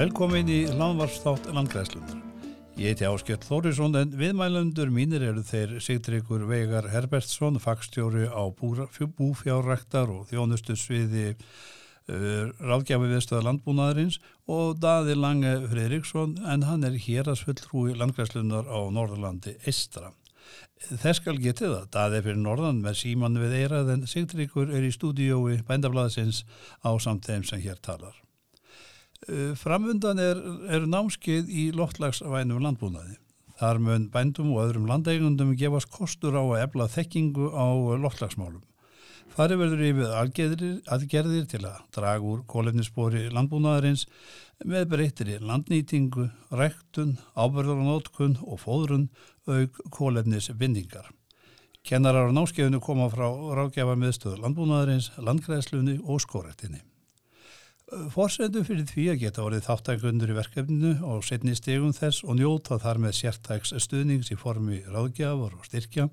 Velkomin í landvarsþátt landgræslunar. Ég heiti Áskjörn Þórisson en viðmælundur mínir eru þeir Sigtryggur Veigar Herbertsson, fagstjóri á búfjárrektar og þjónustu sviði uh, ráðgjafi viðstöða landbúnaðarins og Daði Lange Fredriksson en hann er hérasfulltrúi landgræslunar á Norðurlandi Eistra. Þess skal getið að Daði fyrir Norðan með síman við eirað en Sigtryggur er í stúdiói bændablaðsins á samt þeim sem hér talar. Eh, Framvundan er, er námskeið í loftlagsvænum landbúnaði. Þar mun bændum og öðrum landeigundum gefast kostur á að ebla þekkingu á loftlagsmálum. Þar er verður yfir aðgerðir, til að draga úr kólefnisspori landbúnaðarins með breyttir í landnýtingu, rektun, ábyrðaranótkun og fóðrun auk kólefnisbindingar. Kennarar á námskeiðinu koma frá ráðgjafa miðstöður landbúnaðarins, landgræðslunni og skórektinni. Forsendu fyrir því að geta orðið þáttakundur í verkefninu og setni stegum þess og njóta þar með sértæks stuðnings í formi ráðgjafar og styrkja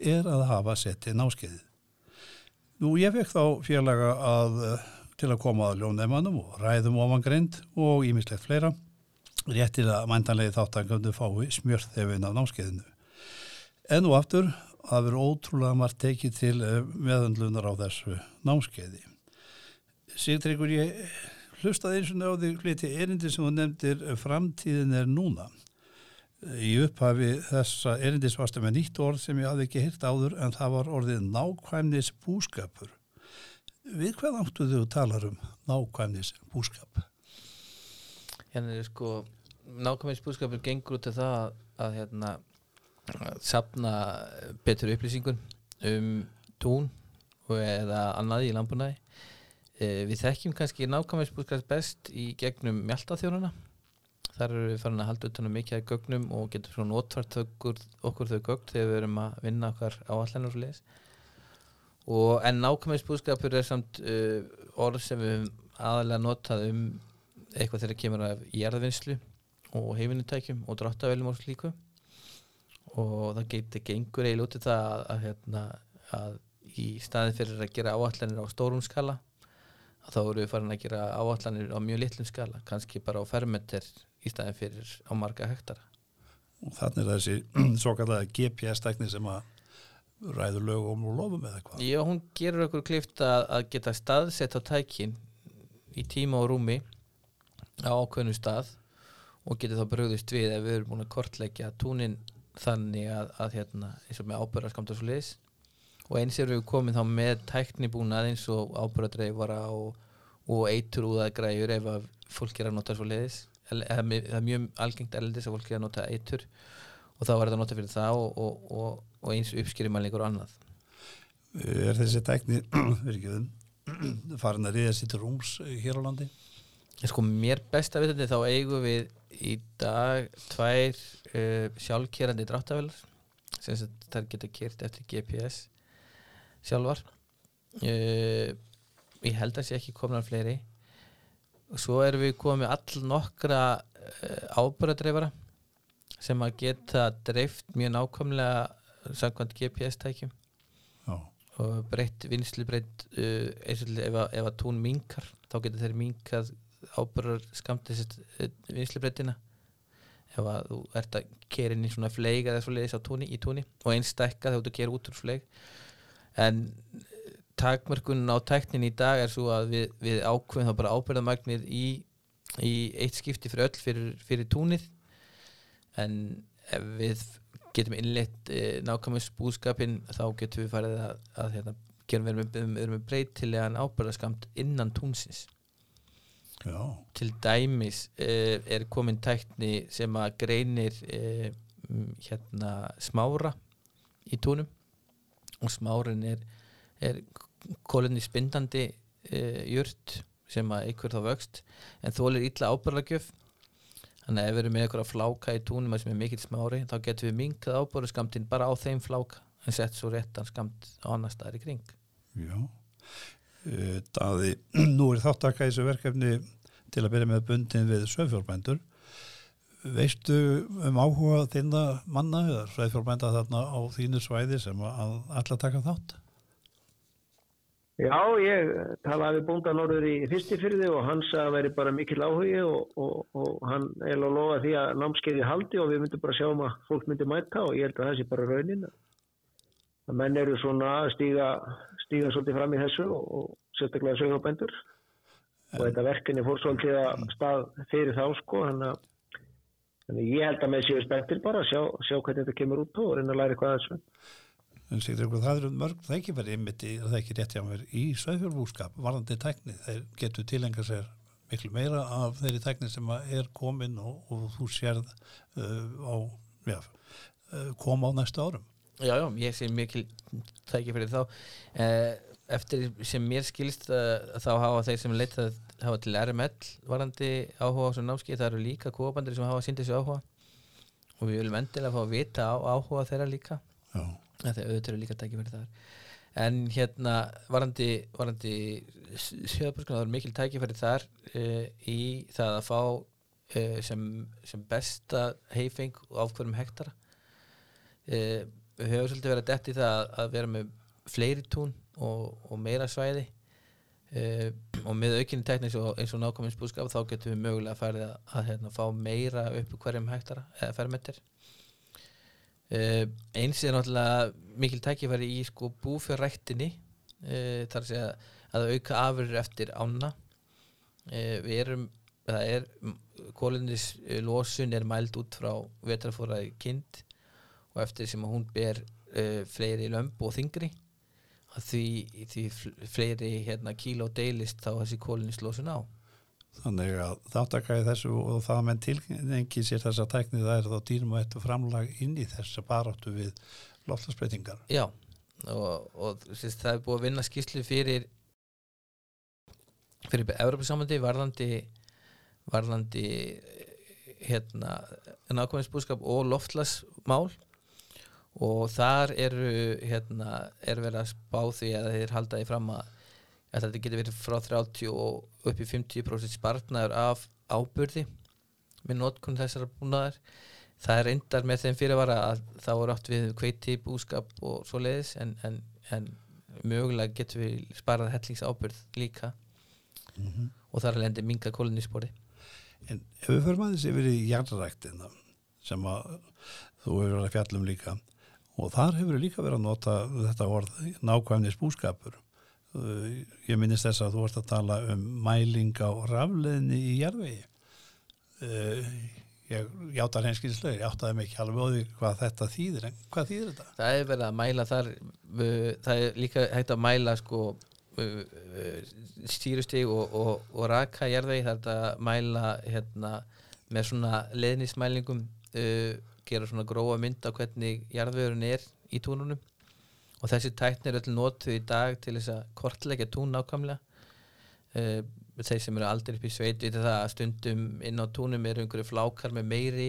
er að hafa settið náskeiðið. Nú ég fekk þá félaga að, til að koma að ljónæmanum og ræðum ofangreind og ímislegt fleira réttir að mæntanlegi þáttakundu fái smjörþefin af náskeiðinu. En og aftur að vera ótrúlega margt tekið til eh, meðundlunar á þessu náskeiði. Sigtryggur, ég hlustaði eins og náði hliti erindi sem þú nefndir framtíðin er núna. Í upphafi þessa erindis varstu með nýtt orð sem ég hafði ekki hirt áður en það var orðið nákvæmnis búskapur. Við hvað áttu þú talar um nákvæmnis búskap? Hérna sko, nákvæmnis búskapur gengur út af það að, hérna, sapna betur upplýsingun um tún eða annað í Eh, við þekkjum kannski nákvæmleisbúskast best í gegnum mjöldaþjónuna. Þar eru við farin að halda utanum mikið að gögnum og getum svona notvært okkur, þau gögn þegar við erum að vinna okkar áallanur og leis. En nákvæmleisbúskapur er samt uh, orð sem við aðalega notað um eitthvað þegar kemur af jærðvinnslu og heifinutækjum og dráttavelum og slíku og það getur gengur eiginlega út í það að, að, hérna, að í staðin fyrir að gera áallanir á stórum skala þá eru við farin að gera áallanir á mjög litlum skala, kannski bara á fermeter í staðin fyrir á marga hektara. Og þannig er þessi svo kallega GPS-tækni sem að ræður lögum og lofum eða hvað? Já, hún gerur okkur klift að, að geta staðsett á tækin í tíma og rúmi á ákveðnu stað og getur þá bröðist við ef við erum búin að kortleggja túnin þannig að, að hérna, eins og með ábyrðarskamt og svo leiðis og eins er við komið þá með tæknibúnað eins og ábúradreifara og, og eitur úðað græjur ef að fólk er að nota svo leiðis það er mjög algengt erlendis að fólk er að nota eitur. Og þá er það að nota fyrir það og, og, og eins uppskýrimælingur og annað. Er þessi tækni farin að riða til rúms hér á landi? Sko mér best að vita þetta þá eigum við í dag tvær uh, sjálfkerandi dráttavelar sem það geta kert eftir GPS sjálfar. Uh, ég held að það sé ekki komna fleiri. Og svo erum við komið all nokkra uh, ábúradreifara sem að geta dreift mjög nákvæmlega samkvæmt GPS-tækjum og breytt vinslu breytt uh, eins og ef, ef að tún minkar þá getur þeir minkað ábúrar skamt þessi vinslu breytina ef að þú ert að kera inn í svona fleig eða svo leiðis á túni, í túni og einn stekka þegar þú kera út úr fleig en takmörkunn á teknin í dag er svo að við, við ákveðum þá bara ábyrðamagnir í, í eitt skipti fyrir öll fyrir, fyrir túnið. En ef við getum innleitt e, nákvæmast búskapin þá getum við farið að, að hérna, gerum við með, með, með breytilegan ábyrðaskamt innan túnsins. Já. til dæmis e, er komin tækni sem að greinir e, hérna smára í túnum og smárin er, er kólinni spindandi e, jurt sem að ykkur þá vöxt en þólir illa ábyrðagjöf þannig að ef við erum með eitthvað fláka í túnum sem er mikill smári þá getum við minkað ábyrðaskamtinn bara á þeim fláka en sett svo réttan skamt á annar staðar í kring. Já. E, Daði, nú er þáttakka í þessu verkefni til að byrja með bundin við sögfjórbændur veistu um áhuga þinna manna eða sveifjórbænda þarna á þínu svæði sem að alltaf taka þátt? Já, ég talaði við búnda norður í fyrstifyrði og hann sagði að veri bara mikil áhugi og, og, og hann er að lofa því að námskeiði haldi og við myndum bara sjá um að fólk myndi mæta og ég held að það sé bara raunin að menn eru svona að stíga, stíga svolítið fram í þessu og, og sérstaklega sögumbendur og þetta verkinni fór svolítið að stað fyrir þá sko þannig að Þannig ég held að með séu spenntir bara að sjá, sjá hvernig þetta kemur út og reyna að læra eitthvað þessu. En Sigdryggur, það eru mörg þækifæri ymmiti, það er ekki rétt hjá mér, í söðfjörnbúskap, varðandi tækni, þeir getur tilenga sér miklu meira af þeirri tækni sem er komin og, og þú sérð uh, á, já, uh, koma á næstu árum. Já, já, ég sé mikil tækifæri þá. Uh, eftir sem mér skilst uh, þá hafa þeir sem leitað hafa til RML varandi áhuga á svona námskið, það eru líka kópandir sem hafa síndið sér áhuga. Og við viljum endilega fá að vita á áhuga þeirra líka. Já. þegar auðvitað eru líka tækifæri þar. En hérna varandi, varandi sjöðabúrskunar, það eru mikil tækifæri þar uh, í það að fá uh, sem, sem besta heifing á hverjum hektara. Uh, við höfum svolítið verið að detti það að, að vera með fleiri tún og, og meira svæði uh, og með aukinni tekníks og eins og nákvæmins búskap þá getum við mögulega að fara að, að hérna, fá meira upp hverjum hektara eða fermetir. Uh, eins er náttúrulega mikil tækifæri í sko búfjörræktinni uh, þar að segja að auka afurur eftir ána við erum það er kólunis losun er mæld út frá vetrafóraði kind og eftir sem að hún ber fleiri lömb og þingri því, því fleiri hérna, kíló deilist þá þessi kólunislosun á Þannig að þáttakæði þessu og það menn tilgengi sér þessa tækni það er þá dýrum og eftir framlag inn í þessa baráttu við loftasbreytingar. Já, og, og sérst, það er búið að vinna skýrslu fyrir fyrir Európa-samandi varðandi varðandi hérna nákvæmstbúskap og loftlasmál og þar eru hérna, er verið að spá því að þeir halda því fram að þetta getur verið frá 30 og upp í 50% spartnaður af ábyrði með notkunn þessar búnaðar. Það er endar með þeim fyrirvara að þá er átt við kveiti, búskap og svo leiðis en, en, en mögulega getur við sparað hellingsábyrð líka. Mm -hmm. og þar er lendi minga kóluníspori En ef við förum aðeins yfir í jarðræktina sem að þú hefur verið að fjallum líka og þar hefur líka verið að nota þetta orð nákvæmnis búskapur. Ég minnist þess að þú vart að tala um mæling á rafleðinni í jarðvegi. Ég játar henskinslega, ég áttaði ekki alveg á því hvað þetta þýðir, en hvað þýðir þetta? Það er verið að mæla þar það er líka hægt að mæla sko stýrustig og, og, og raka jarðvegi, það er að mæla hérna, með svona leðnismælingum uh, gera svona gróa mynd á hvernig jarðvegurinn er í túnunum. Og þessi tækni er öll nótuð í dag til þess að kortleggja tún nákvæmlega. Uh, þeir sem eru aldrei upp í sveit við það að stundum inn á túnum eru einhverju flákar með meiri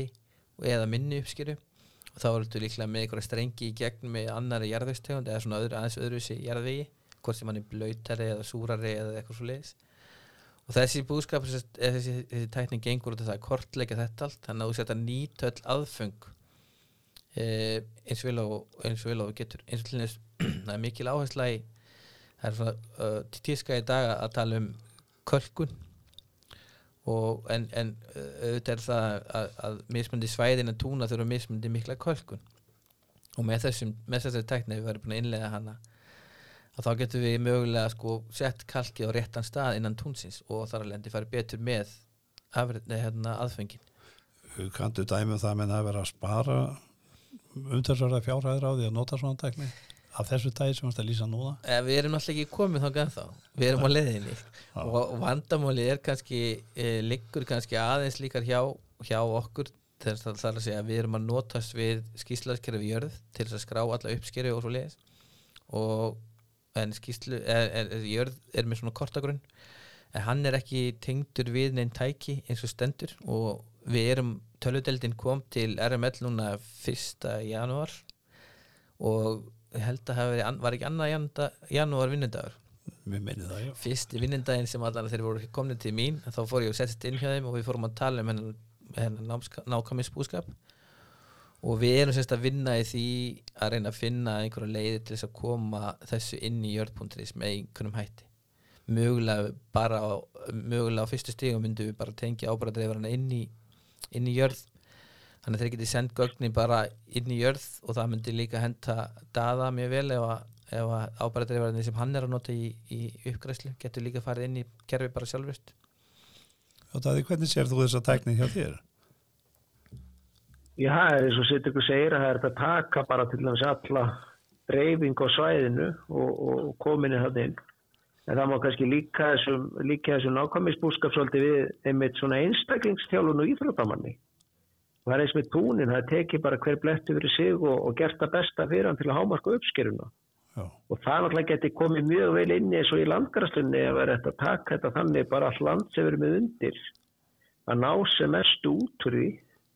eða minni uppskýru og þá eru þetta líklega með einhverja strengi í gegn með annari jarðvegstegund eða svona öðru, aðeins öðruvísi jarðvegi hvort sem hann er blöytari eða súrari eða eitthvað svo leiðis og þessi búskap þessi, þessi, tækning gengur út af það að kortleggja þetta allt. Þannig að þú setja nýtöll aðfeng eh, eins og vel og getur. Eins og til þess það er mikil áhersla í það er svona uh, tíska í dag að tala um kölkun og en, en auðvitað er það að, að mismundi svæðin að túna þurfa mismundi mikla kölkun og með þessum með þessari tækni við verðum búin að innlega hana og þá getum við mögulega sko sett kalkið á réttan stað innan túnsins og þar að lendi fari betur með afræðni hérna aðfengin Kantu dæmið um það með að vera að spara umtalsverða fjárhæður á því að nota svona tækni? Af þessu tæði sem það lýsa núna? Eh, Við erum alltaf ekki komið þá gæð þá við erum á leðinni og vandamáli er kannski eh, liggur kannski aðeins líkar hjá, hjá okkur. Þess að það er að segja að við erum að notast við skýrslaskerfi jörð til þess að skrá alla uppskerfi og svo leiðis og en skýrslu er, er, er, er með svona kortagrunn en hann er ekki tengdur við neinn tæki eins og stendur og við erum, töludeldin kom til RML núna 1. janúar og ég held að það veri, var ekki annað janúar vinnendagur fyrsti vinnendaginn sem allar þeir voru komin til mín þá fór ég og settist inn hjá þeim og við fórum að tala um hennar nákvæmis búskap og við erum semst að vinna í því að reyna að finna einhverja leiði til þess að koma þessu inn í jörð.is með einhvernum hætti. Mögulega bara á, mögulega á fyrstu stígum myndum við bara tengja ábæradreifarana inn inn í jörð. Þannig að þeir geti sendt gögnin bara inn í jörð og það myndi líka henda daða mjög vel ef að, að ábæradreifarani sem hann er að nota í, í uppgræslu getur líka farið inn í kerfi bara sjálfurst Og það er hvernig sér þú þessa tækni hjá þér? Já, er eins og sitt ykkur segir að það er að taka bara til dæmis alla dreifing á svæðinu og, og kominni það inn. En það má kannski líka þessum, þessum nákvæmisbúskap svolítið við einmitt svona einstaklingstjálun og íþróttamanni. Og það er eins með túnin, það tekir bara hver blettu fyrir sig og, og gert það besta fyrir hann til að hámarka uppskeruna. Já, Og það náttúrulega geti komið mjög vel inn eins og í landgræstunni að vera þetta að taka þetta þannig bara all land sem verið með undir að ná sem mestu út úr því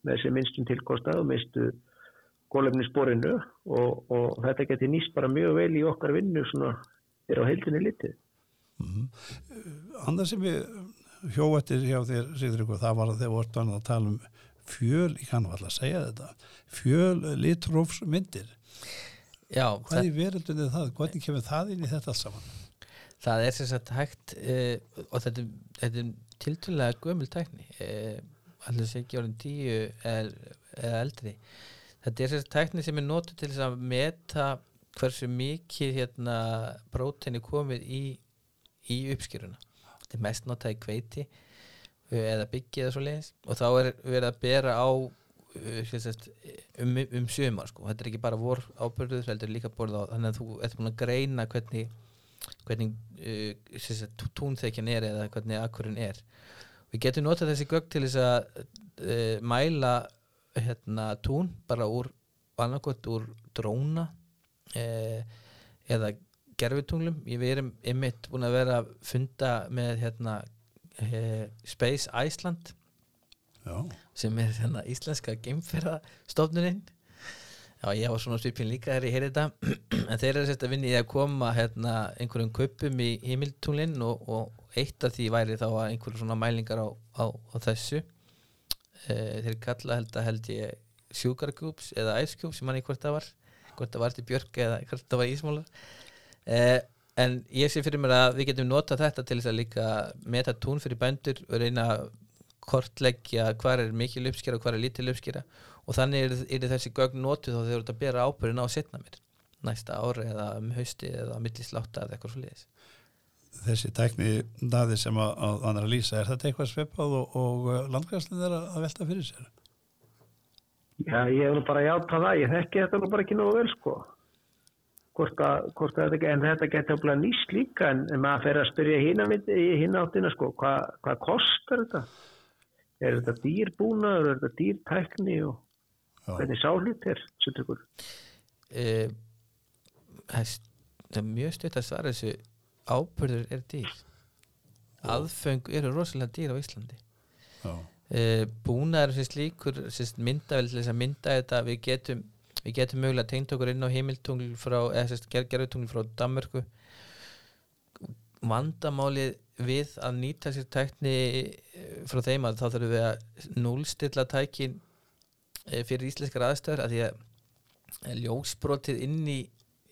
með sem minnstum tilkostað og minnstu gólefnisborinu og, og þetta geti nýst bara mjög vel í okkar vinnu svona er á heildinni litið. annað sem ég hjó eftir hjá þér, Sigurður, það var að þeir voru að tala um fjöl, ég kann alltaf að segja þetta, fjöl litrófsmyndir. Já, Hvað í veröldunni er það? Hvernig kemur það inn í þetta allt saman? Það er sem sagt hægt uh, og þetta, þetta er tiltölulega gömul tækni uh, allir sé ekki orðin tíu eða, eldri. Þetta er sagt tækni sem er notuð til að meta hversu mikið hérna prótein er komið í, í uppskýruna þetta er mest notað í kveiti uh, eða byggi eða svo leiðis og þá er verið að bera á sagt, um, um sjömar sko. þetta er ekki bara vor ábyrður heldur líka borð á þannig að þú ert búin að greina hvernig hvernig uh, túnþekjan er eða hvernig akkurinn er við getum notað þessi gögn til þess að uh, mæla hérna, tún bara úr úr dróna uh, eða gerfitunglum við erum ymitt búin að vera að funda með hérna, uh, Space Iceland Já, sem er hérna, íslenska geimferðastofnunin Já, ég var svona svipin líka þegar ég heyrði þetta. En þeir eru sérst að vinna í að koma hérna, einhverjum kuppum í himiltúlinn og, og eitt af því væri þá að einhverjum svona mælingar á, á, á þessu. E, þeir kalla held að held ég Sugar Cubes eða Ice Cubes sem manni hvort það var hvort það var til Björk eða hvort það var Ísmálar e, en ég sé fyrir mér að við getum notað þetta til þess að líka meta tún fyrir bændur og reyna að kortleggja hvað er mikil uppskera og hvað er lítil uppskera og þannig er, er þessi gögn notuð þá þeir eru að bera ábyrðin á setna mér næsta ári eða um hausti eða millisláta eða eitthvað svo liðis þessi tækni daði sem að, að hann er að lýsa, er þetta eitthvað svipað og, og landgræslinn er að, að velta fyrir sér? Já, ég hef nú bara játa það, ég þekki þetta nú bara ekki nógu vel sko. Hvort að, hvort að þetta, en þetta getur bara nýst líka en, en maður fer að spyrja hinn áttina sko, hvað hva kostar þetta? Er þetta dýrbúnaður, er þetta dýrtækni og Já. hvernig sálut er, setur ykkur? e, það er mjög stutt að svara þessu. Ábyrður er dýr. Aðföng eru rosalega dýr á Íslandi. Já, e, búnaður sem slíkur sem myndavel til þess að mynda þetta. Við getum, við getum mögulega tengt okkur inn á heimiltungl frá eða sérst gerðutungl frá Danmörku vandamálið við að nýta sér tækni eh, frá þeim að þá þurfum við að núlstilla tækin eh, fyrir íslenskar aðstöður að því að ljósbrotið inn í,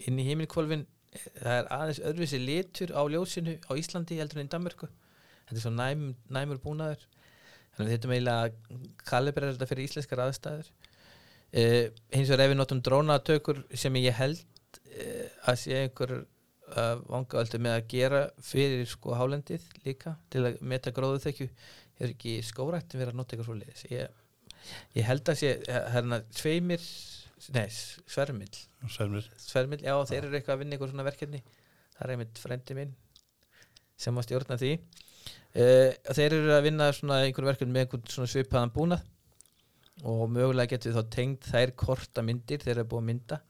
inn í heimilkvolfin það er aðeins öðruvísi litur á ljósinu á Íslandi heldur en í Danmörku. Þetta er svo næm, næmur búnaður. Þannig að þurfum eiginlega að kalibrera þetta fyrir íslenskar aðstæður. Uh, hins vegar ef við notum drónatökur sem ég held uh, að sé einhver uh, vangaöldu með að gera fyrir sko hálendið líka til að meta gróðu þekju er ekki skórættin verið að nota eitthvað svo leiðis ég, ég held að sé hérna sveimir nei, svermill Svermir. Svermill, já, þeir eru eitthvað að vinna eitthvað svona verkefni. Það er einmitt frendi minn sem að stjórna því. Uh, þeir eru að vinna svona einhverjum verkefni með einhvern svona svipaðan búnað og mögulega getur við þá tengd þær korta myndir þeir eru búið að mynda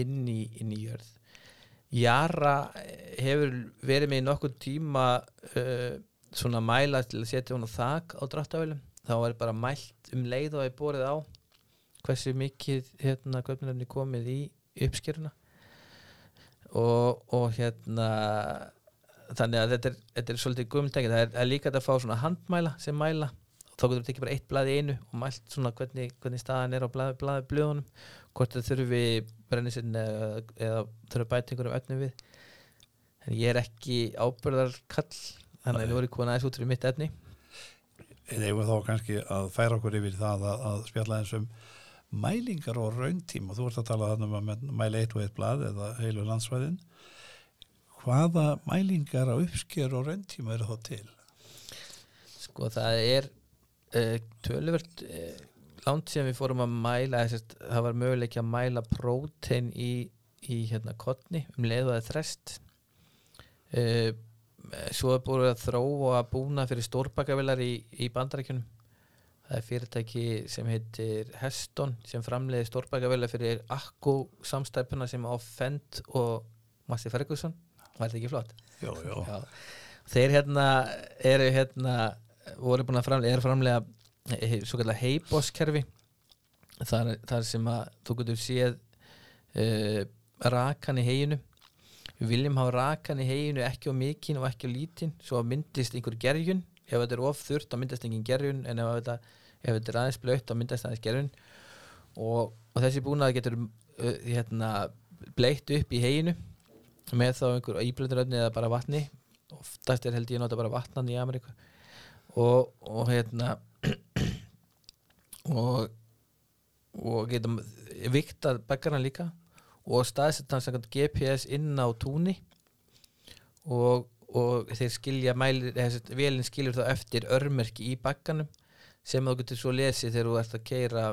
inn í, inn í jörð Jara hefur verið með í nokkuð tíma uh, svona mæla til að setja hún á þak á dráttavölum þá er bara mælt um leið og er borið á hversu mikið hérna göfnirefni komið í uppskeruna. Og, og hérna þannig að þetta er, þetta er svolítið gumtæki það er, er líka að fá svona handmæla sem mæla. Þá getur við tekið bara eitt blað í einu og mælt svona hvernig, hvernig staðan er á blað, blað, blöðunum hvort það þurfi brennisinn eða, eða þurfi bæti einhverjum öfnum við en ég er ekki ábyrðarkall þannig að við vorum komin aðeins út fyrir mitt efni Eða ég var þá kannski að færa okkur yfir það að, að spjalla eins um mælingar og rauntíma. Þú ert að tala þannig um að mæla eitt og eitt blað eða heilu landsvæðin. Hvaða mælingar á uppsker og rauntíma eru þá til? sko það er uh, töluvert uh, langt sem við fórum að mæla þess, það var möguleik að mæla prótein í, í hérna kottni um leið og það er þrest uh, svo er búin að þróa að búna fyrir stórbakavilar í, í bandarækjunum það er fyrirtæki sem heitir Heston sem framleiði stórbakavilar fyrir Akku samstæpuna sem á Fend og Massi Ferguson var þetta ekki flott? Jó, jó. Já. þeir hérna eru hérna voru búin að framlega, er framlega svo kallar heiboskerfi þar, þar sem að þú getur séð uh, rakan í heginu við viljum hafa rakan í heginu ekki á mikinn og ekki á lítinn svo myndist einhver gerjun. Ef þetta er of þurrt þá myndast engin gerjun en ef þetta, ef þetta er aðeins blöytt þá myndast aðeins gerjun. Og, og þessi búnað getur uh, hérna, bleitt upp í heginu með þá einhver íblönduröfni eða bara vatni. Oftast er held ég að nota bara vatnan í Ameríku. Og, og hérna og og getum viktað beggarna líka og staðsett hans GPS inn á túni og, og þeir skilja þessi velin skilur þá eftir örmerki í bagganum sem þú getur svo lesið þegar þú ert að keira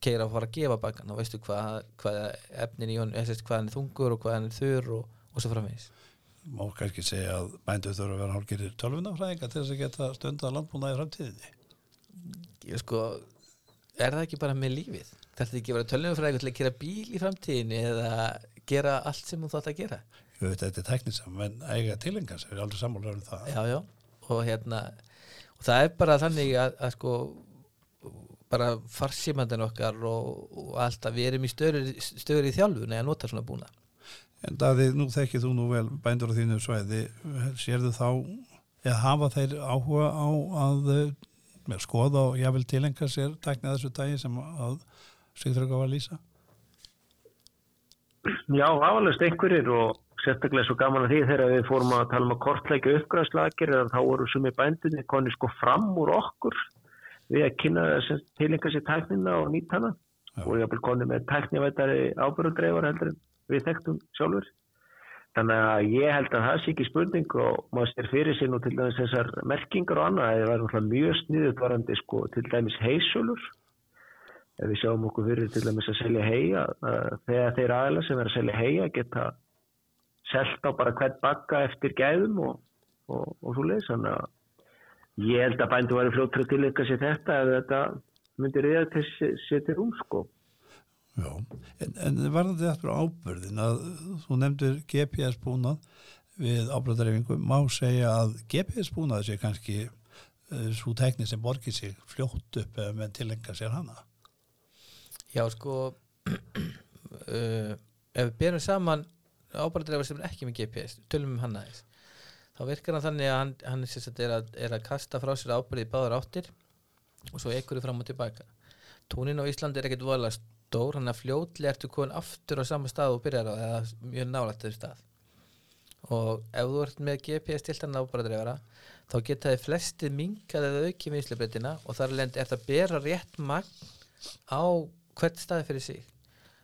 keira að fara að gefa baggan og veistu hvað, hvað efnin í eða hvað hann er þungur og hvað hann er þurr og, og svo framvegis Má kannski segja að bændu þurfa að vera hálfgerir tölvunafræðinga til þess að geta stundað landbúnaði framtíðinni. Ég sko er það ekki bara með lífið? Þetta ekki að vera tölnumfræðingur til að gera bíl í framtíðinni eða gera allt sem þú þátt að gera? Ég veit að þetta er teknisam, en eiga tilengar sem er aldrei sammála um það. já, já, og hérna og það er bara þannig að, að sko bara farsímandin okkar og, og allt að við erum í stöður, í þjálfun eða nota svona búna En Daði, nú þekkið þú nú vel bændur á þínu svæði, sérðu þá, eða hafa þeir áhuga á að með skoða og jável tilenga sér tæknið þessu dagi sem að Sigþrögg á að lýsa? Já, afalast einhverjir og sérstaklega svo gaman að því þegar við fórum að tala um að kortleika uppgræðslagir þá voru sumi bændinni koni sko fram úr okkur við að kynna þess tilenga sér tæknina og nýta hana Já. og ég hafði koni með tæknivættari ábyrgundreifar heldur en við þekktum sjálfur. Þannig að ég held að það sé ekki spurning og maður styrir fyrir sér nú til dæmis þessar merkingar og annað að það var náttúrulega mjög sniðut varandi sko til dæmis heysölur. Ef við sjáum okkur fyrir til dæmis að selja heia, þegar þeir aðeins sem er að selja heia geta selt á bara hvert bakka eftir gæðum og, og, og svo leiðis. Þannig að ég held að bændu væri fljóttur að tilika sér þetta ef þetta myndir reyða til sér til rúm sko. Já, en, en varðandi eftir ábyrðin að þú nefndir GPS búnað við ábyrðareifingu, má segja að GPS búnað sé kannski uh, svo tekni sem borgir sig fljótt upp ef menn tilengar sér hana. já sko uh, ef við berum saman ábærdreifar sem er ekki með GPS tölum um hann aðeins þá virkar hann þannig að hann, hann er, er, að, er að kasta frá sér ábyrði í báðar áttir og svo ekkur fram og tilbaka túnin á Íslandi er ekkert voðalega stór hann að fljótlega ertu komin aftur á sama stað og byrjar á eða mjög þessu stað. Og ef þú ert með GPS tiltan ábærdreifara þá geta þið flestið minkað eða auki vinslebreytina og þar er það bera rétt magn á hvert staði fyrir sig.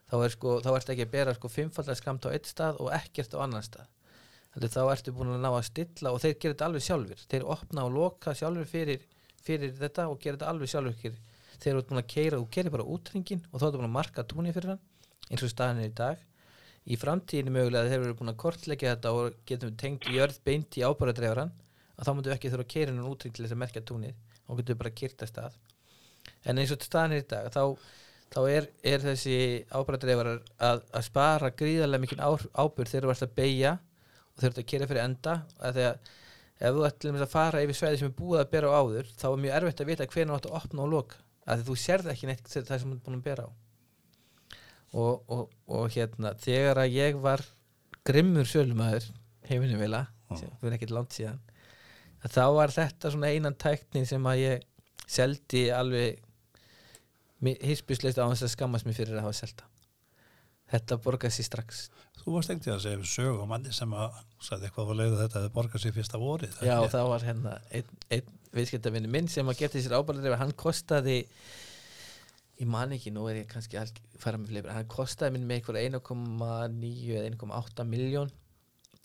Þá er sko, þá ertu ekki að bera sko fimmfaldar skamt á eitt stað og ekkert á annan stað. Þannig þá ertu búin að ná að stilla og þeir gera þetta alveg sjálfur þeir opna og loka sjálfur fyrir, fyrir þetta og gera þetta alveg sjálfur þeir eru búin að keira og keira bara útringin og þá ertu búin að marka túnni fyrir hann eins og staðin er í dag. Í framtíðinu mögulega þeir eru búin að kortleggja þetta og getum tengt jörð beint í ábæradreifaran að þá myndu ekki þurfa að keira hann útring til þess að merkja túnið og getum bara kyrta stað. En eins og staðin er í dag þá þá er, er þessi ábæradreifarar að, að spara gríðarlega mikið ábyrð þegar þú ert að beigja og eru að kera fyrir enda. Að þegar ef þú ert dæmis að fara yfir sveiði sem er búið að bera á áður þá er mjög erfitt að vita hvernig þú átt að opna og loka að þú sérð ekki neitt það sem þú ert búin að bera á. Og, og, og hérna þegar að ég var grimmur sölumæður heiminu vila, fyrir ekkert langt síðan þá var þetta svona einan tæknin sem að ég seldi alveg hispisleist á þess að skammast mér fyrir að hafa selta þetta borgaði sér strax. Þú varst ekkert að segja sög og manni sem að sagði eitthvað á leiðu þetta að það borgaði sér fyrsta vorið Já, það var hérna einn ein viðskiptavinni minn sem að geta sér ábæðlega hann kostaði ég man ekki, nú er ég kannski að fara með fleiri, hann kostaði minn með eitthvað 1,9 eða 1,8 miljón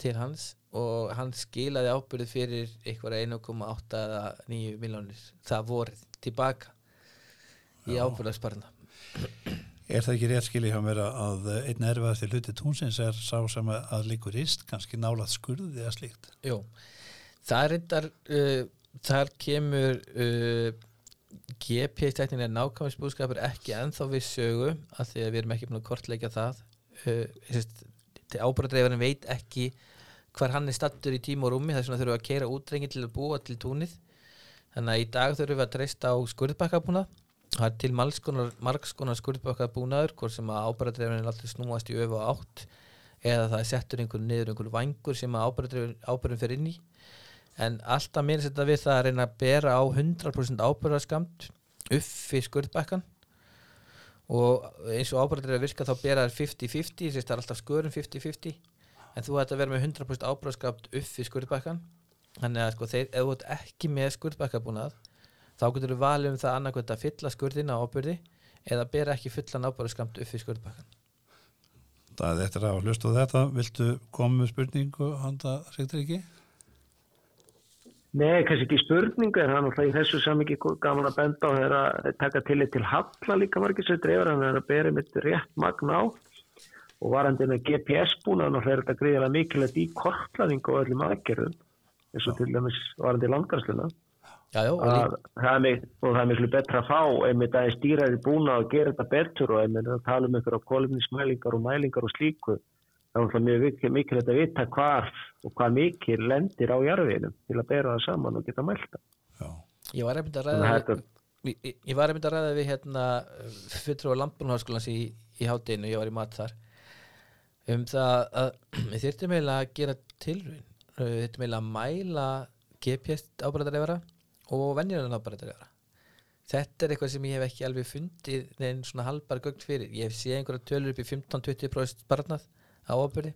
til hans og hann skilaði ábyrðu fyrir eitthvað 1,8 eða 9 miljónir það vorið tilbaka í ábyrðasparna Er það ekki rétt skilji hjá mér að einn erfiðasti hluti tónsins er sá sem að líkur íst, kannski nálað skurði eða slíkt? Jó, það er reyndar uh, þar kemur uh, GPS-teknin er nákvæmstbúðskapur ekki enþá við sögu af því að við erum ekki búin að kortleika það. Uh, ábúradreifarinn veit ekki hvar hann er stattur í tíma og rúmi þess vegna þurfum við að keira útrengi til að búa til túnið. Þannig að í dag þurfum við að treysta á skurðbakkabúnað. Það er til margskonar skurðbakkað búnaður hvort sem að ábæradreifin er alltaf snúast í öfu og átt eða það er settur einhvern niður einhvern vangur sem að ábæradreifin fer inn í en alltaf minnst þetta við það að reyna að bera á 100% ábæraskamt uppi skurðbakkan og eins og ábæradreifin virka þá bera þær 50-50 það er alltaf skurðum 50-50 en þú ætti að vera með 100% ábæraskamt uppi skurðbakkan þannig að sko þeir, ef þú ert ekki með skurðbakkabúnað þá getur við valið um það annarkvæmt að fylla skurðina á ábyrði eða bera ekki fullan ábyrðu skamt upp í skurðbakkan Það er eftir að hlustu þetta. Viltu koma með spurningu handa Sigtur ekki? Nei, kannski ekki spurningu en það er náttúrulega í þessu samingi gaman að benda á þeirra að taka til eitt til halla líka margir sem dreifur en það er að bera mitt rétt magna á. Og varandina GPS búin að náttúrulega er þetta greiðilega mikilvægt í kortlaðingu og öllum aðgerðum eins og til dæmis varandi langarsluna og, að, það og það er miklu betra að fá einmitt að stýraði búna að gera þetta betur og einmitt að tala um einhverja kólumnismælingar og mælingar og slíku það er mjög mikilvægt að vita hvar og hvað mikil lendir á jarfiðinum til að bera það saman og geta mælta Ég var einmitt að ræða við, ég, ég var einmitt að ræða við hérna fyrir á Lampunháskólans í, í hátinu, ég var í mat þar um það að við þurftum eiginlega að gera tilröðin við þurftum eiginlega að mæla GPS ábræðarleifara og venjulega náttúrulega þetta er eitthvað sem ég hef ekki alveg fundið neinn svona halbar gögn fyrir. Ég hef séð einhverja tölur upp í 15-20% sparnað á ábyrði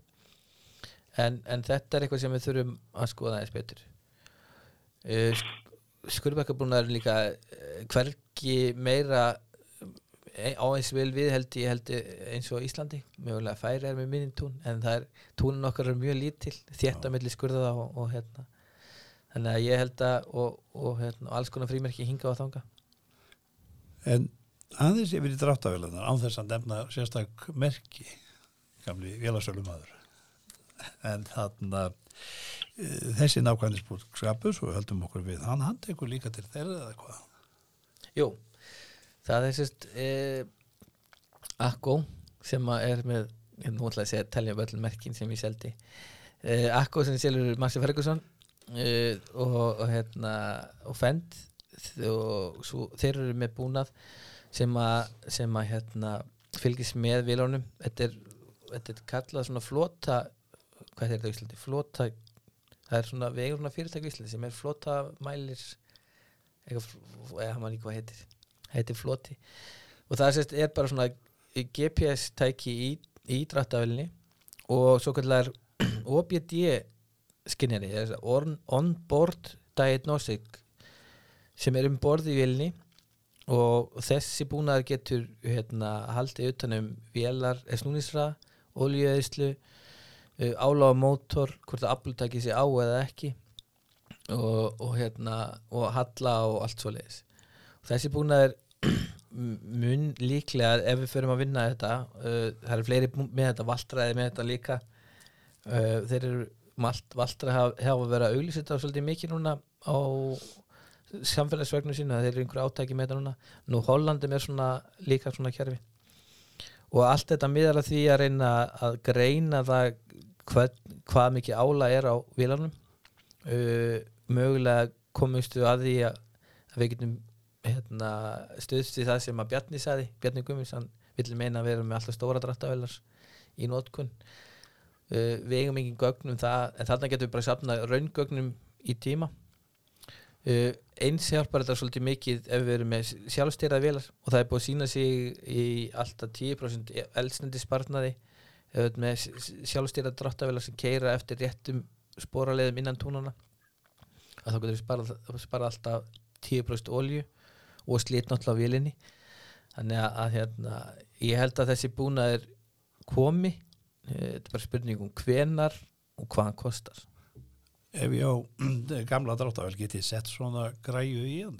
en, en þetta er eitthvað sem við þurfum að skoða aðeins betur. Uh, skurðbækabúnar er líka uh, hverki meira á eins vel við held ég held eins og Íslandi. Mögulega færi er með minni tún en það er túnin okkar er mjög lítil þétt að milli skurða og, og hérna. Þannig að ég held að og, og hérna, alls konar frímerki hinga á þanga En aðeins yfir í dráttavélunar án þess að nefna sérstak merki gamli vélasölum aður en þannig að e, þessi nákvæmnisbúr skapus og höldum okkur við, hann hann tekur líka til þeirra eða hvað? Jú, það er sérst e, Akko sem er með, ég nú ætla að segja telja um öllum merkin sem ég seldi. E, Akko sem selur Marci Ferguson uh, og, og hérna og fend og svo, þeir eru með búnað sem að, sem að hérna, fylgis með viljónum þetta er, þetta er kallað svona flota hvað er þetta í Íslandi? Flota, það er svona við eigum svona fyrirtæk í Íslandi sem er flota mælir eða maður líka hvað heitir heitir floti. Og það sést, er bara svona GPS tæki í, í drættavelinni og svo kallar OBD skinnjari on-board diagnostic sem er um borð í vilni og þessi búnaðar getur hérna, haldið utanum vélar, snúnisra, oljueðislu uh, áláða mótor hvort að aflutaki sé á eða ekki og, og hérna og halla og allt svo leiðis þessi búnaðar mun líklega ef við förum að vinna þetta uh, það eru fleiri með þetta valtræði með þetta líka uh, þeir eru Valtra hafa, hafa verið að auglýsa þetta svolítið mikið núna á samfélagsvegnum sína, þeir eru einhverju átæki með þetta núna, nú Hollandum er svona líka svona kjærfi og allt þetta miðar að því að reyna að greina það hvað, hvað mikið ála er á vilanum uh, mögulega komustu að því að, við getum hérna, stöðst í það sem að Bjarni saði, Bjarni Gummins hann vil meina að vera með alltaf stóra drættavelars í nótkunn Uh, við eigum engin gögnum það en þarna getum við bara sapna raungögnum í tíma eins hjálpar þetta svolítið mikið ef við erum með sjálfstýrað velar og það er búið að sína sig í alltaf 10% eldsnendi sparnaði ef við erum með sjálfstýrað dráttavelar sem keira eftir réttum spóraleðum innan túnana að þá getur við sparað, sparað alltaf 10% olju og slít náttúrulega vélinni. Þannig að, hérna, ég held að þessi búnaður komi. Eh, þetta er bara spurning um hvenar og hvað hann kostar Ef ég á gamla dráttavel get ég sett svona græju í hann?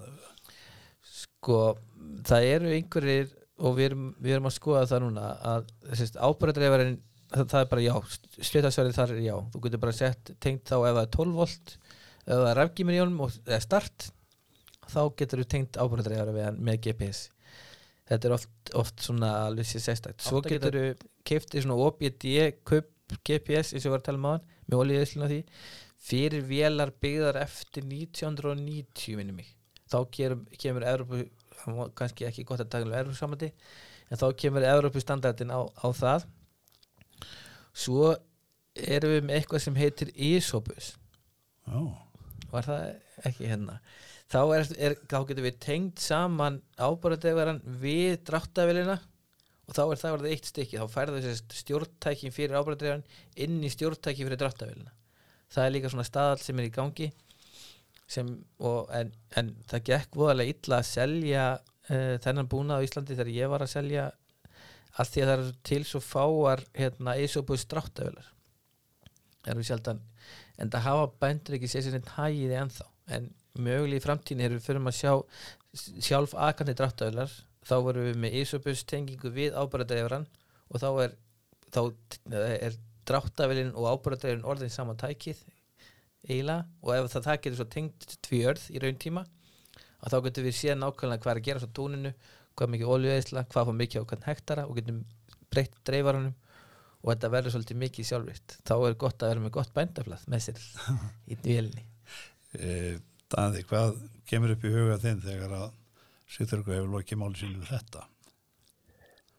Sko, það eru einhverjir og við erum, við erum að skoða það núna að ábæradreifarinn það, það er bara já, stjórnarsverðið þar er já. Þú getur bara sett tengt þá ef það er 12 volt ef það er honum eða start þá getur þú tengt ábæradreifari með GPS þetta er oft, oft svona alveg sér sérstakt. Svo getur þú keftið svona OBD kupp GPS eins og við varum að tala um hann með olíðisluna því fyrir vélar byggðar eftir 1990 minnum mig. Þá kemur, kemur Európu kannski ekki gott að taka um Európu samandi en þá kemur Európu standardin á, á það. Svo erum við með eitthvað sem heitir Isobus oh. var það ekki hérna? Þá, er, er, þá getur við tengt saman ábúradegaran við dráttavelina og þá er það verið eitt stykki. Þá færðu þessi stjórntækin fyrir ábæðardreifann inn í stjórntækin fyrir dráttavélina það er líka svona staðal sem er í gangi sem, og, en, en það gekk voðalega illa að selja uh, þennan búna á Íslandi þegar ég var að selja allt því að það eru til svo fáar hérna, eisóbúðs dráttavélar það eru sjaldan en það hafa bændur ekki sér sér neitt hægiði ennþá. En mögulega í framtíni erum við fyrir að sjá sjálf akandi dráttavélar þá vorum við með Isobus tengingu við ábæradreifaran og þá er, þá er dráttavelin og ábæradreifin orðin saman tækið eiginlega. Og ef það, það getur svo tengt tvið í raun tíma að þá getur við séð nákvæmlega hvað er að gera svo tóninu, hvað mikið oljueðsla, hvað fór mikið á hvern hektara og getum breytt dreifaranum og þetta verður svolítið mikið sjálfvitt þá er gott að vera með gott bændaflað með sér í vélni e, Daði, hvað kemur upp í huga þinn þegar að Sýþurku hefur lokið máli sín við þetta?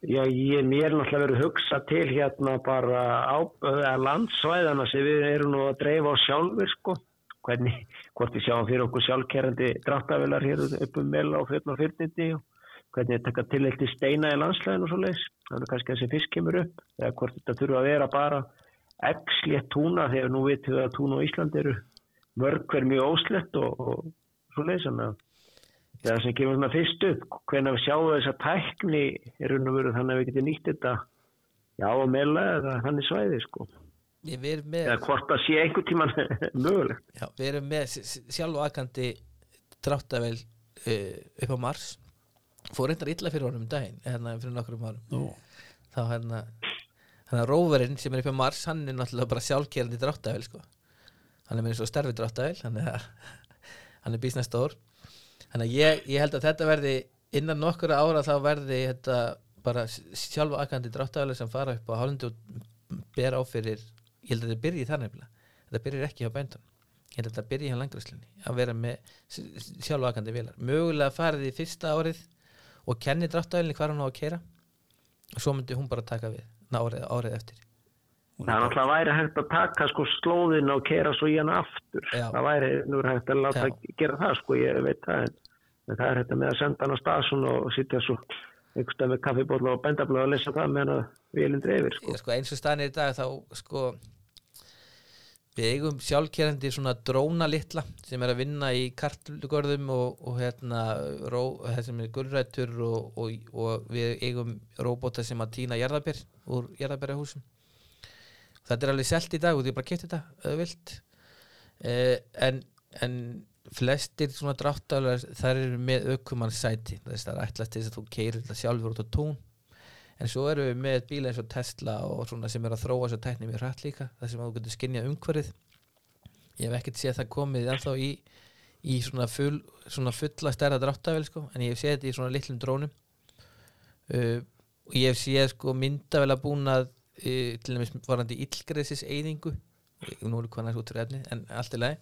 Já, ég mér náttúrulega verið að hugsa til hérna bara á landsvæðana sem við erum nú að dreifa á sjálfur sko. Hvernig, hvort við sjáum fyrir okkur sjálfkerrandi dráttavilar hér upp um meila og fjöldna og fyrnindi og hvernig þetta tekka til eitt í steina í landslæðinu og svo leiðis. Þannig kannski þessi fisk kemur upp eða hvort þetta þurfa að vera bara x-létt túna þegar nú vitum við að túna á Íslandi eru mörg hver mjög óslett og, og svo leiðis. Þannig að það sem kemur svona fyrst upp hvernig við sjáum þess að tækni er unn og veru þannig að við getum nýtt þetta? Já og meðla eða þannig svæði sko. Með, eða hvort að sé einhver tíman mögulegt. Já, við erum með sjálf og aðkandi dráttavel uh, upp á Mars. Fór reyndar illa fyrir honum um daginn hérna fyrir nokkur um árum. Nú. þá hérna hann að róverinn sem er upp á Mars hann er náttúrulega bara sjálfkerandi dráttavel sko. hann er með eins og starfi dráttavel hann er, hann er bísnastór þannig að ég, ég held að þetta verði innan nokkura ára þá verði þetta bara sjálfa akkandi dráttæðilega sem fara upp á hálundu og bera á fyrir ég held að þetta byrji þar nefnilega. Þetta byrjir ekki á bændun ég held að þetta byrji hjá langræslinni að vera með sjálfa akkandi vilar mögulega farið í fyrsta árið og kenni dráttæðilega hvað hann á að kera og svo myndi hún bara taka við árið, árið eftir Það er náttúrulega væri hægt að taka sko slóðin og kera svo í hann aftur. Já. Það væri nú hægt að láta Já. gera það sko, ég veit það. En, en það er hægt með að senda hann á stasun og sitja svo einhverstað með kaffibóla og bendabla og lesa það meðan að vilin dreifir sko. Já, sko eins og staðnir í dag þá sko við eigum sjálfkerandi svona dróna litla sem er að vinna í kartlugörðum og, og hérna ró, þessum er gullrættur og, og, og við eigum róbóta sem að týna jarðabér úr jarðabérahúsum þetta er alveg selt í dag og því bara gett þetta öðvilt eh, en, en flestir svona dráttálar þar eru með aukumann sæti þess að það er ætlast til þess að þú keirir sjálfur út á tún. En svo eru við með bíla eins og Tesla og svona sem er að þróa svo tækni mjög hrætt líka þar sem þú getur skinnjað umhverfið. Ég hef ekkert séð það komið ennþá í, í svona, full, svona fulla stærra dráttável sko, en ég hef séð þetta í svona litlum drónum. Uh, og ég hef séð sko myndavel að búna e, til dæmis varandi illgræsis eyðingu nú er hvað næst út fyrir efni en allt er lagi.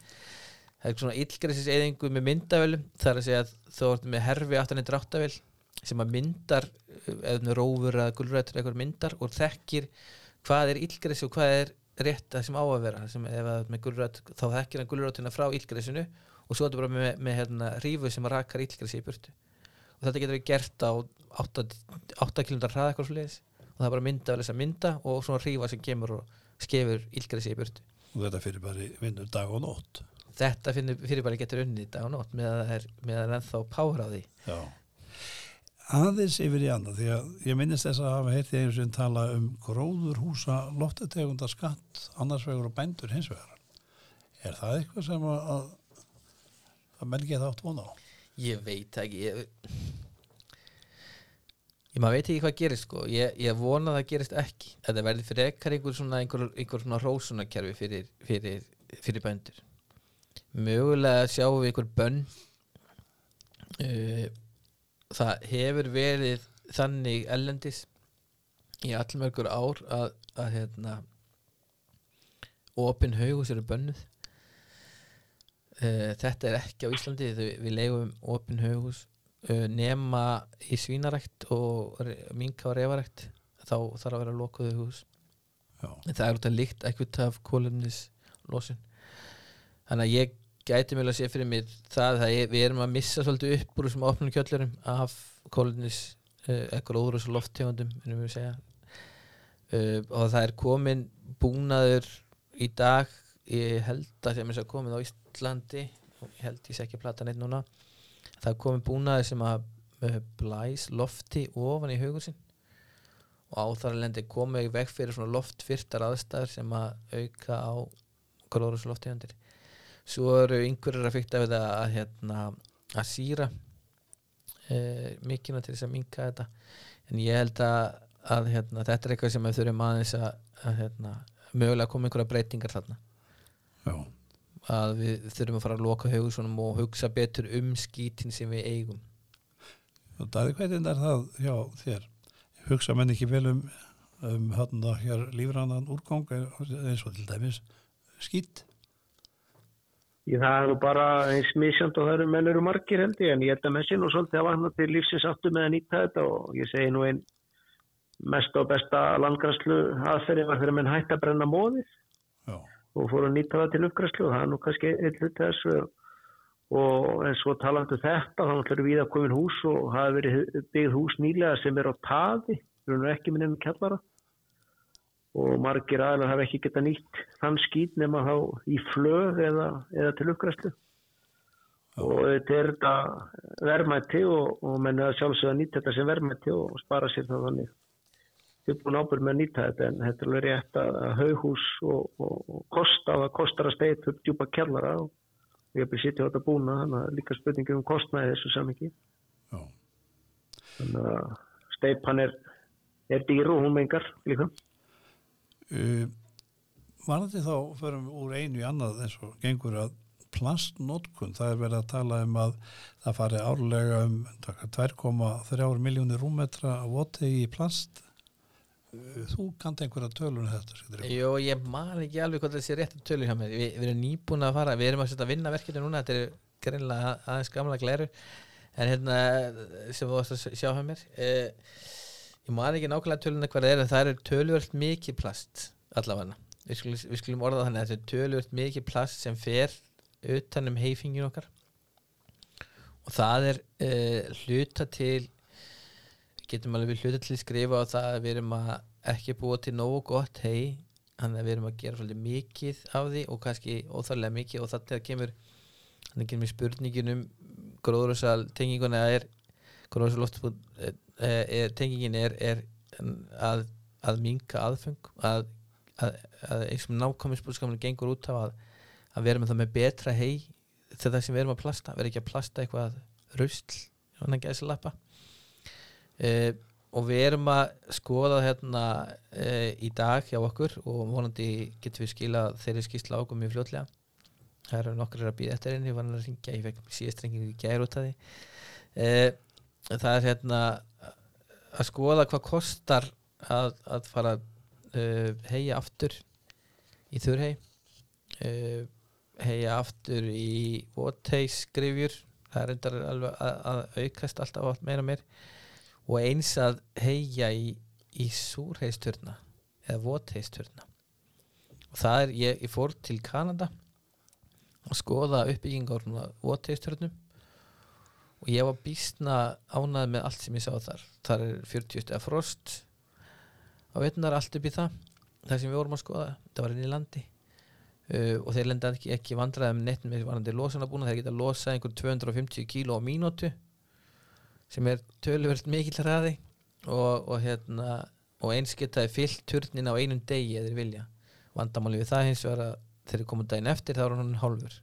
Það er svona illgræsis eyðingu með myndavölu það er að segja að þú ert með herfi aftan í dráttavel sem að myndar eða rófur eða gulrættur eitthvað myndar og þekkir hvað er illgræsi og hvað er rétt það sem á að vera. Sem að gulrætt þá þekkir hann gulrættina frá illgræsinu og svo er þetta bara með, með hérna, rífu sem rakar ílgrasi í burtu. Og þetta getur við gert á 8, 8 km hraða eitthvað sliðis og það er bara mynda að mynda og svona rífa sem kemur og skefur ílgrasi í burtu og þetta fyrir bara vinnur dag og nótt þetta fyrir, bara getur unnið dag og nótt með að það er, með er ennþá power á því Já. Aðeins yfir í annað því að ég minnist þess að hafa heyrti einu sem tala um gróður húsa loftategunda skatt annars vegar og bændur hins vegar. Er það eitthvað sem að, að menn geta átt vona á? Ég veit ekki ég, ég maður veit ekki hvað gerist sko. Ég, ég vona að það gerist ekki. Þetta verði fyrir ekkar einhver svona einhver, einhver svona rósunarkerfi fyrir, fyrir, fyrir bændur. Mögulega sjáum við einhver bönn. Uh, það hefur verið þannig ellendis í allmörgur ár að, að hérna opin haugus eru bönnuð. Uh, þetta er ekki á Íslandi við leifum opin haugus nema í svínarækt og minka og refarækt þá þarf að vera lokuðu hús. Já. en það er út að líkt ekkert af kólumnis losun þannig að ég gæti mjög að sé fyrir mér það að við erum að missa svolítið upp úr þessum opnum kjöllurum af kólumnis uh, ekkur óður og lofttegundum uh, og það er komin búnaður í dag. Ég held að þeim er að komin á Íslandi. Ég held ég sé ekki að plata neitt núna það komin búnaður sem að uh, blæs lofti ofan í haugur sinn. Og á þar lendi komið veg fyrir svona loftfyrtar aðstæður sem að auka á gróðrús loftegundir svo eru einhverjir að fykta við að hérna að síra e, mikina til þess að minka þetta. En ég held að, að hérna, þetta er eitthvað sem við þurfum aðeins að, að hérna, mögulega koma einhverja breytingar þarna. Já. Að við þurfum að fara að loka hugsunum og hugsa betur um skítin sem við eigum Og Daði, hvernig er það hjá þér? Hugsa menn ekki vel um, um hann að hér lífrannan úrgang eins og til dæmis skýtt? Ég, það er nú bara eins misjönd og það eru menn eru margir held ég en ég held að með sín og svolítið að vakna til lífsins áttu með að nýta þetta og ég segi nú einn mest og besta landgræslu aðferði var þegar menn hætti að brenna móðið Já. Og fóru að nýta það til uppgræslu og það er nú kannski einn hlut þessu. Og en svo talandu þetta þá ætlum við að komin hús og hafa verið byggð hús nýlega sem er á taði við erum ekki minnum kjallara. Og margir aðeins hafa ekki geta nýtt þann skýt nema þá í flög eða, eða til uppgræslu og þetta er þetta verðmætti og, og menn er að nýta þetta sem verðmætti og spara sér það þannig við erum búin ábyrg með að nýta þetta en þetta er alveg rétt að haughús og, og, og kosta, það kostar að steit upp djúpa kjallara og hef byrjað sitja á þetta búna þannig að líka spurningum um kostnaði þessu samingi þannig að steipan er, er dýr og hún mengar líka. Uh, Varandi þá förum við úr einu í annað eins og gengur að plastnótkun, það er verið að tala um að það fari árlega um 2,3 miljónir rúmetra á votegi í plast þú kannt einhverja tölun þetta Sigurður? Jó, ég man ekki alveg hvað þessi réttu tölur hjá mér. Vi, Við erum nýbúin að fara, við erum að setja að vinna verkefni núna, þetta er greinlega aðeins gamla gleru en hérna sem þú varst að sjá hjá mér eh, ég man ekki nákvæmlega töluna hvað það er en það er töluvert mikið plast allavega, við skulum, við skulum orða þannig þetta er töluvert mikið plast sem fer utan um heifingin okkar. Og það er eh, hluta til getum alveg við hluta til að skrifa á það að við erum að ekki búa til nógu gott hei þannig að við erum að gera svolítið mikið af því og kannski óþarlega mikið og kemur þannig kemur spurningin um gróðrúsal tenginguna er gróðrúsal loftbúð er, tengingin er, er að, að minka aðfeng að, að, að eins og nákvæminsbúrskamun gengur út af að, að vera með það með betra hei þegar það sem við erum að plasta vera ekki að plasta eitthvað rusl þannig að gæsa lappa uh, og við erum að skoða hérna uh, í dag hjá okkur og vonandi getum við skila þeirri skýrsla águm mjög fljótlega. Það eru nokkur að býða eftir henni ég fekk síðast ringing í gæri út af því. Uh, það er hérna að skoða hvað kostar að, að fara heia aftur í þurrhei heia aftur í vóteisgrifjur það er endar alveg að, að aukast alltaf allt meira meir og eins að heia í, í súrheisturna eða vóteisturna og það er, ég, ég fór til Kanada að skoða uppbyggingar vóteistörnum og ég var býstna ánað með allt sem ég sá þar. Þar er 40 steg frost á veitunar allt upp í það það sem við vorum að skoða, það var inn í landi. Uh, og þeir lenda ekki, ekki vandraði með nettum með varandi losanabúna þeir geta losað einhver 250 kíló á mínútu sem er töluvert mikill hraði og, og hérna og eins getaði fyllt turnin á einum degi eða vilja. Vandamáli við það hins vegar að þeir eru komið daginn eftir þá er hann hálfur.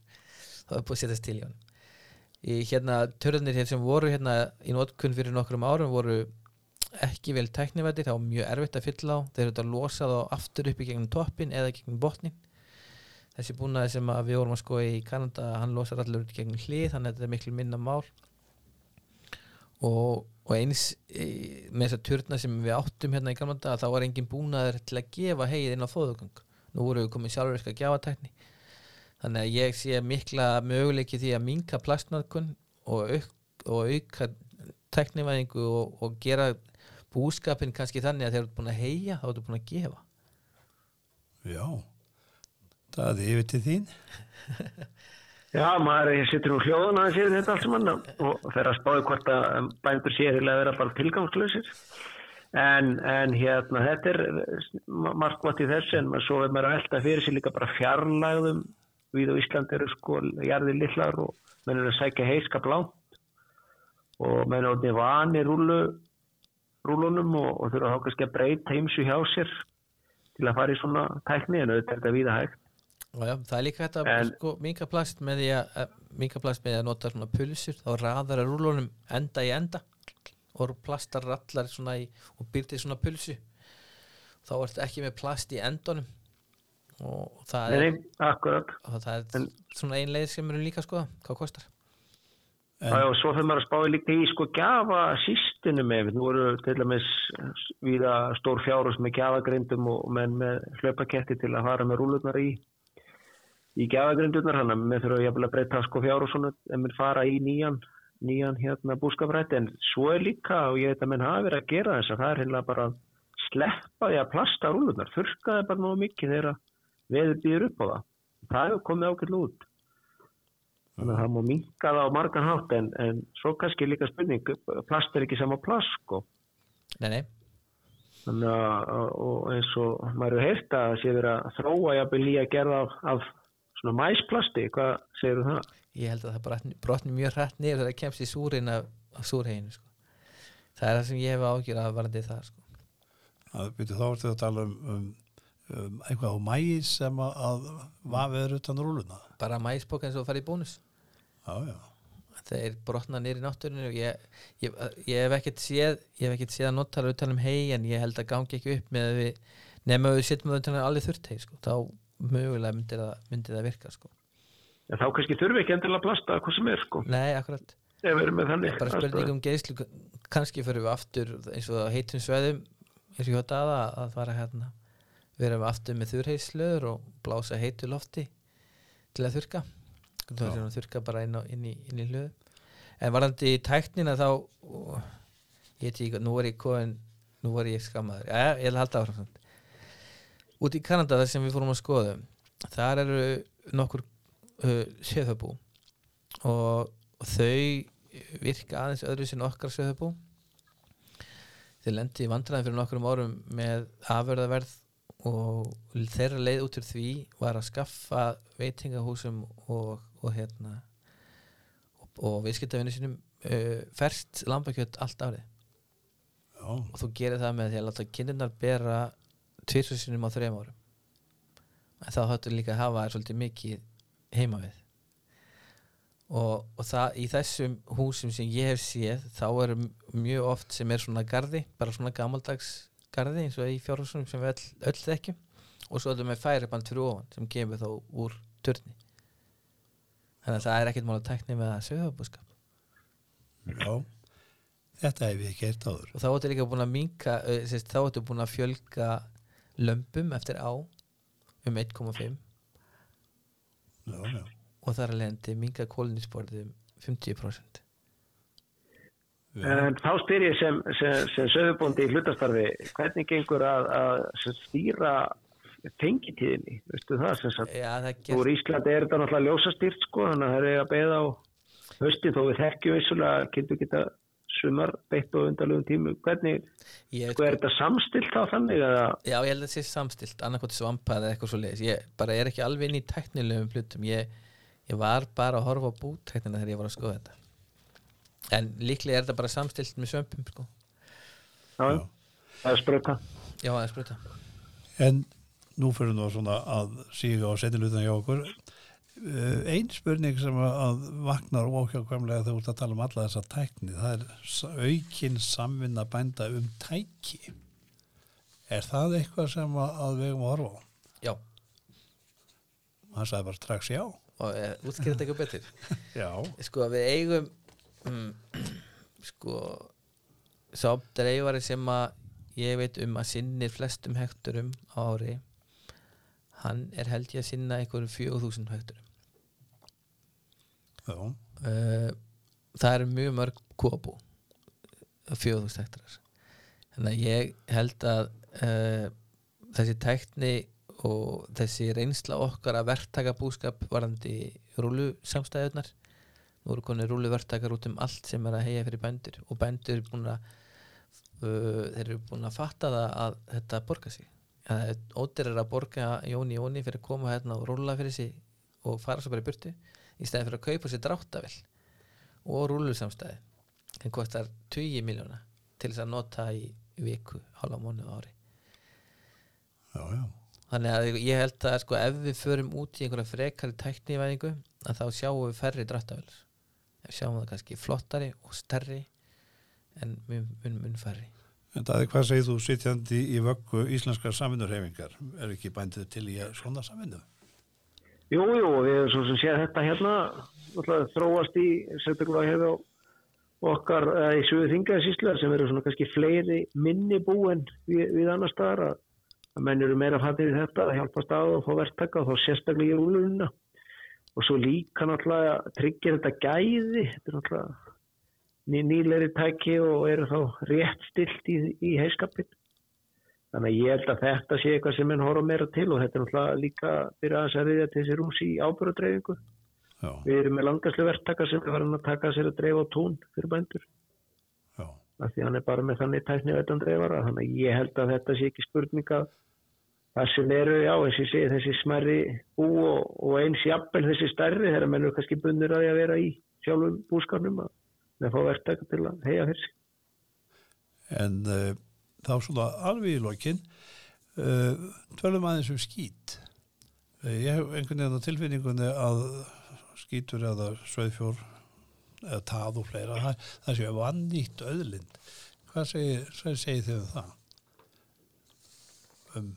Þá er búið að setjast til í hann. Í hérna törðinir hér sem voru hérna í nótkunn fyrir nokkrum árum voru ekki vel teknivættir þá var mjög erfitt að fylla á. Þeir eru þetta að losa þá aftur upp í gegnum toppin eða gegnum botnin þessi búnaði sem við vorum að skoða í Kanada hann losar allir út gegnum hlið þannig að þetta er miklu minna mál og, og eins e, með þessa turna sem við áttum hérna í Kanada þá var engin búnaður til að gefa heið inn á fóðugang nú voru við komið sjálfurska gjafatekni þannig að ég sé mikla möguleiki því að minka plastnarkun og, auk, og auka teknivæðingu og, og gera búskapin kannski þannig að þeir eru búin að heia þá eru búin að gefa. Já, það er yfir til þín Já, maður sittur úr hljóðan að séu þetta allt saman og fer að spáði hvort að bændur séu að vera bara tilgangslösir en, en hérna þetta er markvært í þess en svo er maður að velta fyrir sig líka bara fjarlægðum. Við á Ísland eru sko jarðir lillar og menn eru að sækja heiskap langt. Og menn eru að vani rúlu rúlunum og, og þurfa þá kannski að breyta heimsu hjá sér til að fara í svona tækni en auðvitað er þetta víða hægt Já, það er líka þetta sko, minga plast með því að minga plast með því að nota svona pulsur þá raðar að rúlunum enda í enda og plastar rallar svona í og byrtir svona pulsu. Þá er þetta ekki með plast í endunum. Og það er, og það er en, svona ein leið sem eru líka skoða, hvað kostar. En, og svo fyrir maður að spáði líka í sko gafa sístinu með, nú eru til dæmis viða stór fjárus með gafagrindum og menn með hlaupaketti til að fara með rúlunar í í gafagrindunar, hann að með þurfa að breyta sko fjárus en mér fara í nýjan nýjan hérna búskaprætti. En svo er líka og ég veit að menn hafi verið að gera þess að það er hérna bara sleppa því að plasta rúlunar, þurkaði bara náðu mikið þegar veður býður upp á það. Það hefur komið ákveld út. Þannig að það má minka það á margan hátt en, en svo kannski líka spurning plast er ekki sama plast sko. Nei, nei. Þannig að eins og maður hefur heilt að það sé verið að þróa jafnvel í að gera af, af svona mæsplasti, hvað segir þú það? Ég held að það brotni mjög hrætt niður þegar það kemst í súrin af, af súrheginu sko. það er það sem ég hef ágjur að varandi það sko. Það byrju þá að tala um, um um, eitthvað á mæs sem að, að vafið utan rúluna bara mæsbók eins og farið í bónus já, já. það er brotna nýri náttúrinu og ég, ég, ég hef ekkert séð ég hef ekkert séð að nottala utan um hei en ég held að gangi ekki upp með að við nefnum að við setjum það utan um allir þurrt hei sko. þá mögulega myndir það, myndir það virka sko. ja, þá kannski þurfi ekki endilega plasta hvað sem er sko. Nei, akkurat. Bara spurning um geðslu kannski fyrir við aftur eins og heitum sveðum eins og hjóta aða að fara hérna. Við erum aftur með þurrheislöður og blása heitu lofti til að þurka þurka bara inn, á, inn í, í hlöðu en varandi í tæknina þá ég veit ekki, nú var ég ég skammaður. Ja, ég held að áfram út í Kanada þar sem við fórum að skoða þar eru nokkur uh, sjöðabú og, þau virka aðeins öðru sem okkar sjöðabú þeir lendi í vandræðin fyrir nokkur um árum með afverðaverð og þeirra leið út úr því var að skaffa veitingahúsum og, og hérna og, og viðskiptafinu sínum uh, ferst lambakjött allt árið. Og þú gerir það með því að láta kynninnar bera tvirsusinum á þrejum árum. En þá höfðu líka að hafa svolítið mikið heima við. Og, og það í þessum húsum sem ég hef séð þá er mjög oft sem er svona gardi bara svona gammaldags garði eins og í fjárhúsunum sem við öll, öll þekkjum. Og svo erum við færiband fyrir ofan sem kemur þá úr törni þannig að það er ekkert mál að tekna með að sögabúskap Já þetta hef ég gert áður. Og þá ertu líka búin að minka þá ertu búin að fjölga lömpum eftir á um 1,5 og það er alveg endi minka kólinisborðum 50% En þá styr ég sem, sem, sem söðubóndi í hlutastarfi, hvernig gengur að, að stýra tengitíðinni, veistu það sem sagt. Já, það Úr gerst Íslandi er þetta náttúrulega ljósastýrt sko, þannig að það er að beða á hösti þó við þekkjum vissulega kynntu geta sumar beitt og undarlegum tímu. Hvernig, ég, sko er þetta samstilt á þannig að Já, ég held að það sé samstilt annarkot svampa eða eitthvað svo leiðis ég bara er ekki alveg inn í tæknilegum hlutum ég, ég var bara að horfa á bútæknina þegar ég var að skoða þetta en líklega er þetta bara samstilt með svömpum sko. já, já. það er spröka? Já, það er spruta En nú fyrir nú svona að síga á setnilutan hjá okkur. Uh, Einn spurning sem að vaknar óhjákvæmlega þegar þú ert að tala um alla þessa tækni, það er s- aukin samvinna bænda um tæki. Er það eitthvað sem að, við eigum að horfa á? Já, Hann sagði bara strax já. og e, útskýrða þetta eitthvað betur Já. sko við eigum mm, sko sá dreifari sem að ég veit um að sinnir flestum hekturum á ári hann er held ég að sinna einhverjum 4000 hekturum Já. uh, það eru mjög mörg kóabú 4000 hektarar. Þannig að ég held að uh, þessi tækni og þessi reynsla okkar að verktaka búskap varandi rúlu samstæðunar nú eru konið rúlu verktakar út um allt sem er að heia fyrir bændur og bændur eru búin að uh, þeir eru búin að fatta það að þetta borga sig að ótir er að borga Jóni Jóni fyrir að koma hérna og rúla fyrir sig og fara svo bara í burtu í stæðin fyrir að kaupa sér dráttavel og rúlu samstæði en kostar 20 miljóna til þess að nota í viku, hálfa mánuð á ári. Já, já. þannig að ég held að sko, ef við förum út í einhverja frekari tæknivæðingu að þá sjáum við færri dráttavel sjáum það kannski flottari og stærri en mun, mun, mun færri En það er hvað segir þú sitjandi í vöggu íslenskar samvinnurhefingar? Er ekki bændið til í að svona samvinnu? Jú, jú, við erum svo sem séð þetta hérna þróast í sérstaklega hefur á okkar í sögu þingaðsísla sem eru svona kannski fleiri minni bú en við, við annar staðar að, að menn eru meira fattir í þetta að hjálpa stað og fá verktaka og þá sérstaklega í rúlununa og svo líka náttúrulega tryggir þetta gæði þetta er náttúrulega ný, nýleiri tæki og eru þá rétt stilt í, í heiskapin Þannig að ég held að þetta sé eitthvað sem menn horfa meira til og þetta er náttúrulega líka fyrir aðeins að riðja til þessi rúms í ábyrðadreifingu. Já, Við erum með langarslu verktaka sem er farin að taka sér að dreifa á tún fyrir bændur. já. Af því hann er bara með þannig tækni veitan dreifara. Þannig að ég held að þetta sé ekki spurninga það sem eru, já, þessi, þessi smerri bú og, og eins jafnvel þessi stærri þegar menn eru kannski bundur að því að vera í sjálfum búskarnum að með fá verktaka til að heia fyrir sig. En uh, þá svona alveg í lokin, uh, tölum aðeins um skít. Uh, ég hef einhvern veginn á tilfinningunni að skítur eða sveiðfjór eða tað og fleira, það, það séu vannýtt öðlind. Hvað segir, segir þið um það? Um,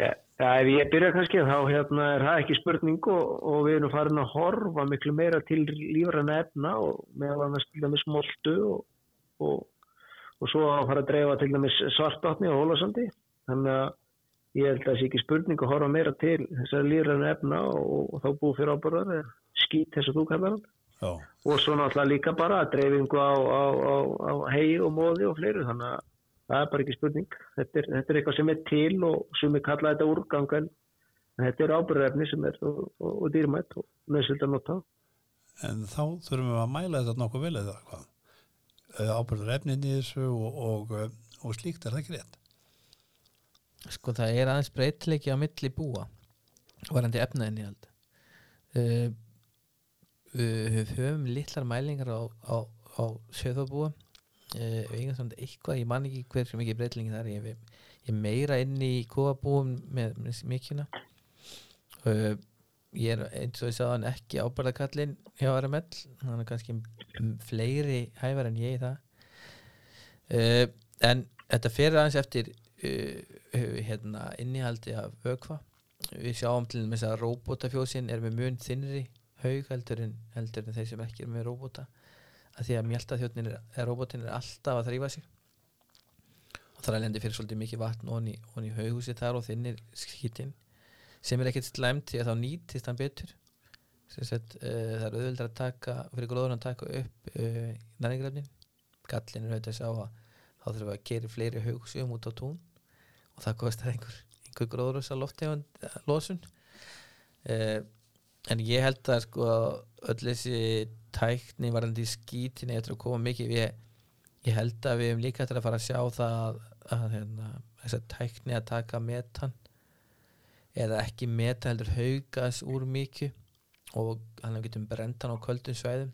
Já, ef ég byrja kannski þá hérna er það ekki spurning og, og við erum farin að horfa miklu meira til lífræna efna og meðal annars til dæmis moltu og, og, og svo að fara að dreifa til dæmis svartátni og hólasandi þannig að ég held að það sé ekki spurning að horfa meira til þessar lífræna efna og, þá búið fyrir ábyrðar skýt þess að þú kallar hann. Já, og svo náttúrulega líka bara dreifingu á, á, á, á hegi og móði og fleiru þannig að það er bara ekki spurning þetta er, þetta er eitthvað sem er til og sem er kallað þetta úrgang en þetta er ábyrðarefni sem er og, og, og dýrmætt og nöðsvild að nota en þá þurfum við að mæla þetta nokkuð vel eða hvað? Uh, ábyrður efnin í þessu og, og, uh, og slíkt er það ekki rétt. sko það er aðeins breytileiki á milli búa varandi efnaðinni held uh, við höfum litlar mælingar á, á, á sjöðabúa uh, eitthvað, ég man ekki hver sem ekki breytileiki þar ég, ég meira inn í kóabúum með, með mikina uh, ég er eins og ég sagði hann ekki ábærðakallin hjá RML hann er kannski fleiri hæfar en ég í það. Uh, en þetta fer aðeins eftir hérna, innihaldi af vökva við sjáum til þess að robotafjósin er með mun þinnri haug heldur en, heldur en þeir sem ekki er með robota að því að mjöltaþjótnin er, er robotin er alltaf að þrýfa sig. Og það er lendi fyrir svolítið mikið vatn onni, onni haughúsi þar og þinnir skítinn sem er ekkert slæmt því að þá nýtist hann betur. Sagt, uh, það er auðvöldar að taka fyrir gróður að taka upp uh, næringrefnin gallin er auðvitað að sjá að þá þurfum við að gera fleiri haughúsum út á tún og það kostar einhver, einhver gróðrúsa loftegund losun. Uh, en ég held að sko öll þessi tækni varandi í skítinni eftir að koma mikið. Ég, ég held að við hefum líka eftir að fara að sjá það að, hérna, þess að tækni að taka metan eða ekki metan heldur haugas úr mikið og hann getum brendan á köldum svæðum.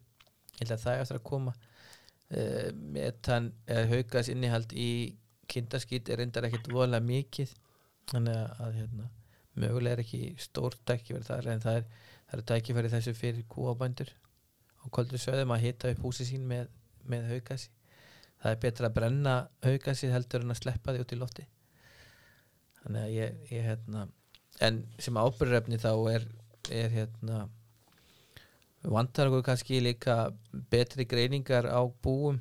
Ég held að það er eftir að koma. Uh, metan eða haugas innihald í kindaskít er reyndar ekkert voðalega mikið þannig að hérna, mögulega er ekki stórt tækifæri þar en það er, er tækifæri þessu fyrir kúabændur á kvöldu sögðum að hita upp húsi sín með, með haugasi. Það er betra að brenna haugasi heldur en að sleppa því út í lofti. Þannig að ég, ég hérna, en sem ábyrðrefni þá er, er hérna vantar okkur kannski líka betri greiningar á búum.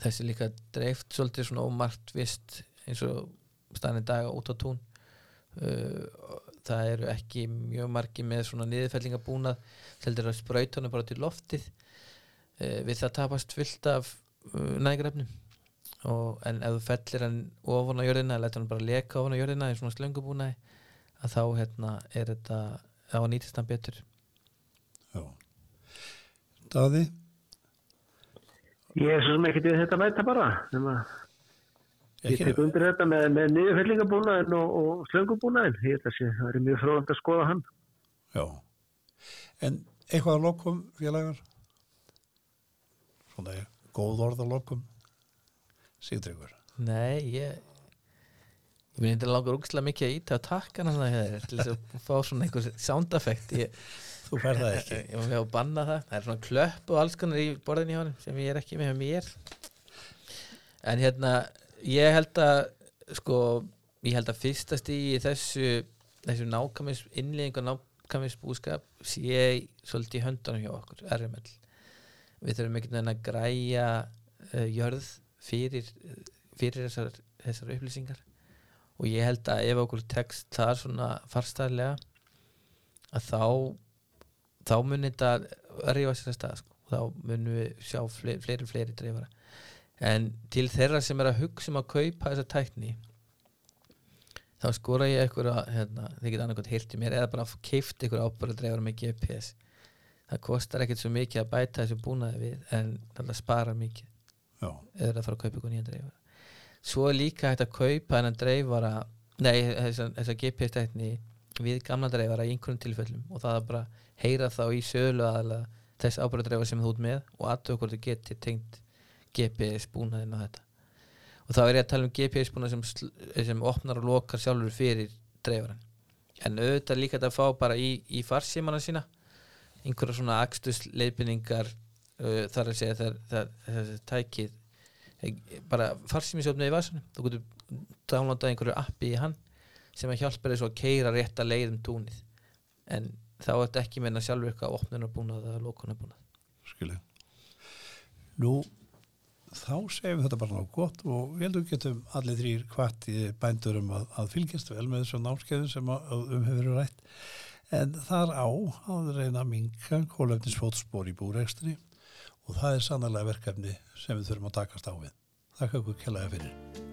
Þessi líka dreift svolítið svona ómart vist eins og staðin dag út á tún. Uh, það eru ekki mjög margi með svona niðurfellingabúnað heldur að spröytunum bara til loftið uh, við það tapast fyllt af uh, nægrefnum en ef þú fellir hann ofan á jörðina eða letur hann bara leka ofan á jörðina í svona slöngubúnaði að þá hérna, er þetta á að nýtist hann betur. Já. Daði? Ég er svo sem ekkert við þetta mæta bara nema Ég tek undir þetta með, með niðurfellingabúnaðin og, og slöngubúnaðin. Ég held að það er mjög fróðand að skoða hann. Já, en eitthvað að lokum félagar? Svona góð orð að lokum? Sigdryggur? Nei, ég ég myndi að langa rúkslega mikið að íta á takkana til þess að fá svona einhver sound effect. Ég, Þú fær það ekki. Ég var með að banna það. Það er svona klöpp og alls konar í borðinni hjá hann sem ég er ekki með mér. En hérna ég held að sko, ég held að fyrstast í þessu þessu nákvæmis innlegging og nákvæmis búskap sé svolítið í höndunum hjá okkur, RML við þurfum einhvern veginn að græja uh, jörð fyrir fyrir þessar, þessar upplýsingar. Og ég held að ef okkur tekst það svona farstæðilega að þá þá munir þetta rífa sér að stað sko. þá munum við sjá fleiri fleiri, fleiri dreifara en til þeirra sem er að hugsa um að kaupa þessa tækni þá skora ég eitthvað hérna, þið geta annarkot heilt í mér eða bara keift eitthvað ábúrðardreifar með GPS það kostar ekkert svo mikið að bæta þessu búnaði við en það spara mikið. Já. eða að fara að kaupa eitthvað nýjan dreifar svo er líka hægt að kaupa hennan dreifara nei, þessa GPS tækni við gamla dreifara í einhvern tilfellum og það er bara heyra þá í sölu aðalega þess ábúrðardreifar sem þú út með og aðtöku hvort þú getur tengt GPS búnaðinn á þetta. Og þá er ég að tala um GPS búnað sem, sem opnar og lokar sjálfur fyrir dreifaran en auðvitað líka þetta að fá bara í, í farsímana sína einhverja svona axtus leifinningar uh, þar að segja þar þessi tækið bara farsímisjófnið í vasunum þú getur downloadað einhverju appi í hann sem að hjálpa þess að keira rétt að leiðum túnið. En þá er þetta ekki meina sjálfur eitthvað opnunarbúnað eða lókunarbúnað Skilja. Nú þá segjum við þetta bara náttúrulega gott og við heldum getum allir þrýr hvart í bændurum að, að fylgjast vel með þessum námskeiðum sem um hefur rætt en þar á að reyna að minka kólefnisfótspor í búrækstri og það er sannlega verkefni sem við þurfum að takast á við. Þakka okkur kellaði fyrir.